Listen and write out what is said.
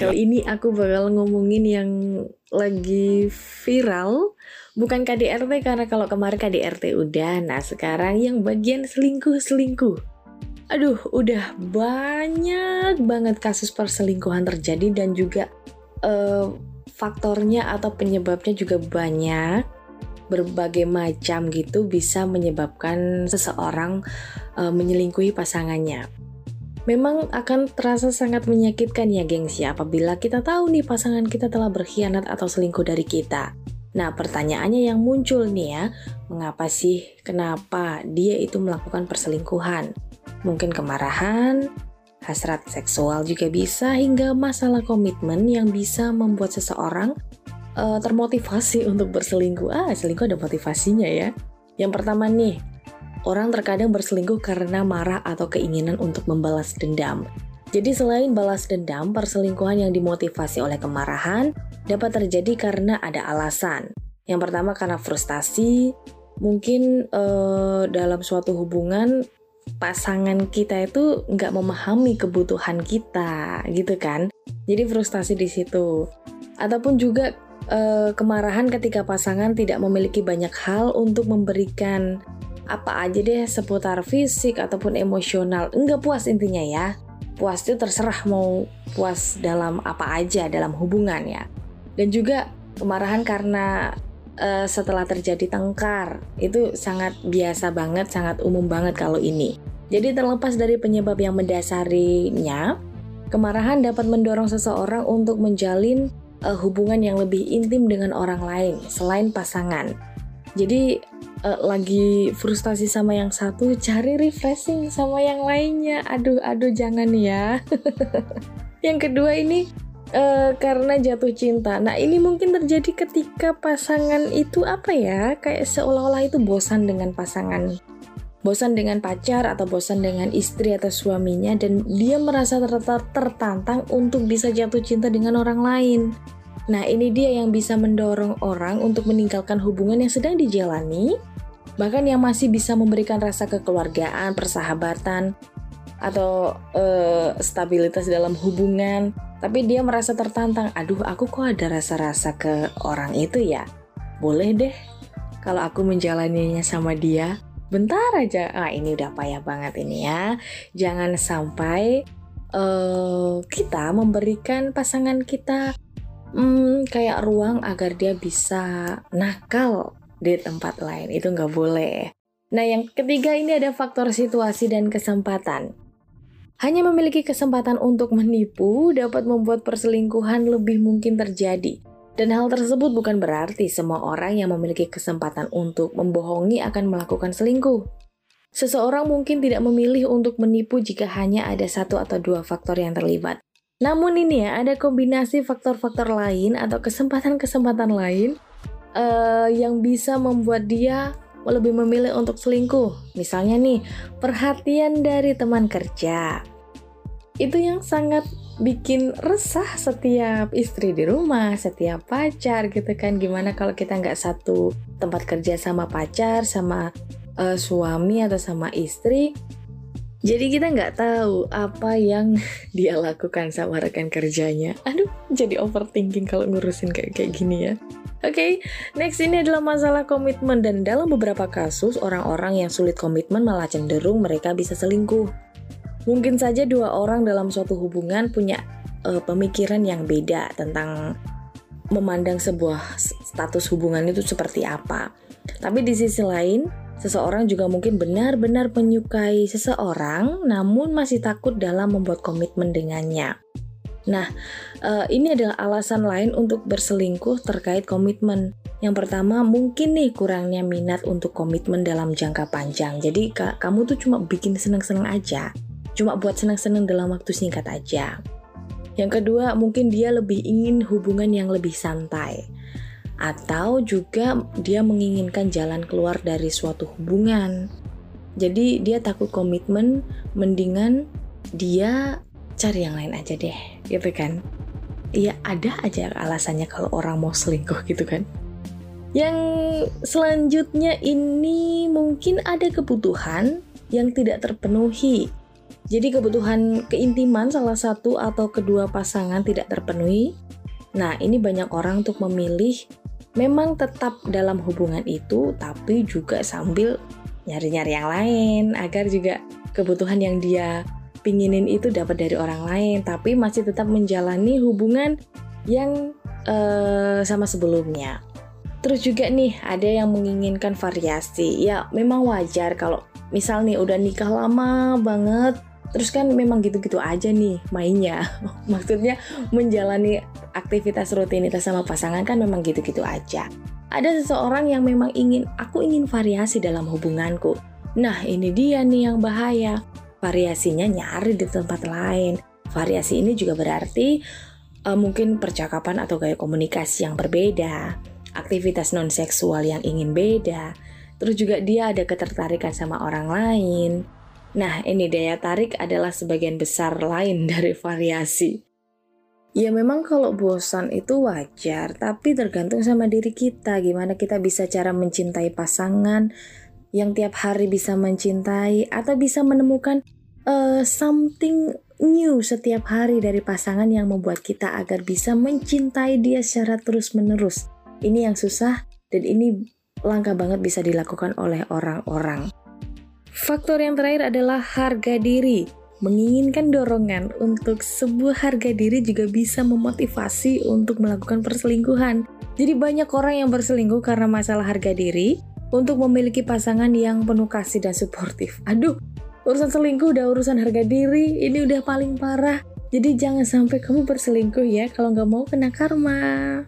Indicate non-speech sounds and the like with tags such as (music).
Kali ini aku bakal ngomongin yang lagi viral Bukan KDRT karena kalau kemarin KDRT udah Nah sekarang yang bagian selingkuh-selingkuh Aduh udah banyak banget kasus perselingkuhan terjadi dan juga uh, faktornya atau penyebabnya juga banyak berbagai macam gitu bisa menyebabkan seseorang uh, menyelingkuhi pasangannya. Memang akan terasa sangat menyakitkan ya gengsi apabila kita tahu nih pasangan kita telah berkhianat atau selingkuh dari kita. Nah pertanyaannya yang muncul nih ya, mengapa sih, kenapa dia itu melakukan perselingkuhan? Mungkin kemarahan, hasrat seksual juga bisa, hingga masalah komitmen yang bisa membuat seseorang uh, termotivasi (laughs) untuk berselingkuh. Ah, selingkuh ada motivasinya ya. Yang pertama nih, Orang terkadang berselingkuh karena marah atau keinginan untuk membalas dendam. Jadi selain balas dendam, perselingkuhan yang dimotivasi oleh kemarahan dapat terjadi karena ada alasan. Yang pertama karena frustasi, mungkin uh, dalam suatu hubungan pasangan kita itu nggak memahami kebutuhan kita, gitu kan? Jadi frustasi di situ. Ataupun juga uh, kemarahan ketika pasangan tidak memiliki banyak hal untuk memberikan apa aja deh seputar fisik ataupun emosional. Enggak puas intinya ya. Puas itu terserah mau puas dalam apa aja dalam hubungan ya. Dan juga kemarahan karena uh, setelah terjadi tengkar itu sangat biasa banget, sangat umum banget kalau ini. Jadi terlepas dari penyebab yang mendasarinya, kemarahan dapat mendorong seseorang untuk menjalin uh, hubungan yang lebih intim dengan orang lain selain pasangan. Jadi uh, lagi frustasi sama yang satu, cari refreshing sama yang lainnya. Aduh, aduh jangan ya. (laughs) yang kedua ini uh, karena jatuh cinta. Nah, ini mungkin terjadi ketika pasangan itu apa ya? Kayak seolah-olah itu bosan dengan pasangan. Bosan dengan pacar atau bosan dengan istri atau suaminya dan dia merasa tertantang untuk bisa jatuh cinta dengan orang lain. Nah, ini dia yang bisa mendorong orang untuk meninggalkan hubungan yang sedang dijalani bahkan yang masih bisa memberikan rasa kekeluargaan, persahabatan, atau uh, stabilitas dalam hubungan, tapi dia merasa tertantang. Aduh, aku kok ada rasa-rasa ke orang itu ya? Boleh deh kalau aku menjalaninya sama dia. Bentar aja. Ah, ini udah payah banget ini ya. Jangan sampai uh, kita memberikan pasangan kita hmm, kayak ruang agar dia bisa nakal di tempat lain. Itu nggak boleh. Nah, yang ketiga ini ada faktor situasi dan kesempatan. Hanya memiliki kesempatan untuk menipu dapat membuat perselingkuhan lebih mungkin terjadi. Dan hal tersebut bukan berarti semua orang yang memiliki kesempatan untuk membohongi akan melakukan selingkuh. Seseorang mungkin tidak memilih untuk menipu jika hanya ada satu atau dua faktor yang terlibat. Namun ini ya, ada kombinasi faktor-faktor lain atau kesempatan-kesempatan lain uh, yang bisa membuat dia lebih memilih untuk selingkuh. Misalnya nih, perhatian dari teman kerja. Itu yang sangat bikin resah setiap istri di rumah, setiap pacar gitu kan. Gimana kalau kita nggak satu tempat kerja sama pacar, sama uh, suami atau sama istri, jadi kita nggak tahu apa yang (laughs) dia lakukan sama rekan kerjanya. Aduh, jadi overthinking kalau ngurusin kayak kayak gini ya. Oke, okay, next ini adalah masalah komitmen dan dalam beberapa kasus orang-orang yang sulit komitmen malah cenderung mereka bisa selingkuh. Mungkin saja dua orang dalam suatu hubungan punya uh, pemikiran yang beda tentang memandang sebuah status hubungan itu seperti apa. Tapi di sisi lain, seseorang juga mungkin benar-benar menyukai seseorang namun masih takut dalam membuat komitmen dengannya. Nah, uh, ini adalah alasan lain untuk berselingkuh terkait komitmen. Yang pertama, mungkin nih kurangnya minat untuk komitmen dalam jangka panjang. Jadi, ka kamu tuh cuma bikin seneng-seneng aja. Cuma buat seneng-seneng dalam waktu singkat aja. Yang kedua, mungkin dia lebih ingin hubungan yang lebih santai. Atau juga dia menginginkan jalan keluar dari suatu hubungan. Jadi, dia takut komitmen, mendingan dia cari yang lain aja deh gitu kan? Ya ada aja alasannya kalau orang mau selingkuh gitu kan. Yang selanjutnya ini mungkin ada kebutuhan yang tidak terpenuhi. Jadi kebutuhan keintiman salah satu atau kedua pasangan tidak terpenuhi. Nah, ini banyak orang untuk memilih memang tetap dalam hubungan itu tapi juga sambil nyari-nyari yang lain agar juga kebutuhan yang dia pinginin itu dapat dari orang lain tapi masih tetap menjalani hubungan yang uh, sama sebelumnya. Terus juga nih ada yang menginginkan variasi. Ya memang wajar kalau misal nih udah nikah lama banget terus kan memang gitu-gitu aja nih mainnya (laughs) maksudnya menjalani aktivitas rutinitas sama pasangan kan memang gitu-gitu aja ada seseorang yang memang ingin aku ingin variasi dalam hubunganku nah ini dia nih yang bahaya variasinya nyari di tempat lain. Variasi ini juga berarti uh, mungkin percakapan atau gaya komunikasi yang berbeda aktivitas non seksual yang ingin beda terus juga dia ada ketertarikan sama orang lain. Nah, ini daya tarik adalah sebagian besar lain (laughs) dari variasi. Ya memang kalau bosan itu wajar, tapi tergantung sama diri kita. Gimana kita bisa cara mencintai pasangan yang tiap hari bisa mencintai atau bisa menemukan uh, something new setiap hari dari pasangan yang membuat kita agar bisa mencintai dia secara terus-menerus. Ini yang susah dan ini langka banget bisa dilakukan oleh orang-orang. Faktor yang terakhir adalah harga diri. Menginginkan dorongan untuk sebuah harga diri juga bisa memotivasi untuk melakukan perselingkuhan. Jadi banyak orang yang berselingkuh karena masalah harga diri untuk memiliki pasangan yang penuh kasih dan suportif. Aduh, urusan selingkuh udah urusan harga diri, ini udah paling parah. Jadi jangan sampai kamu berselingkuh ya kalau nggak mau kena karma.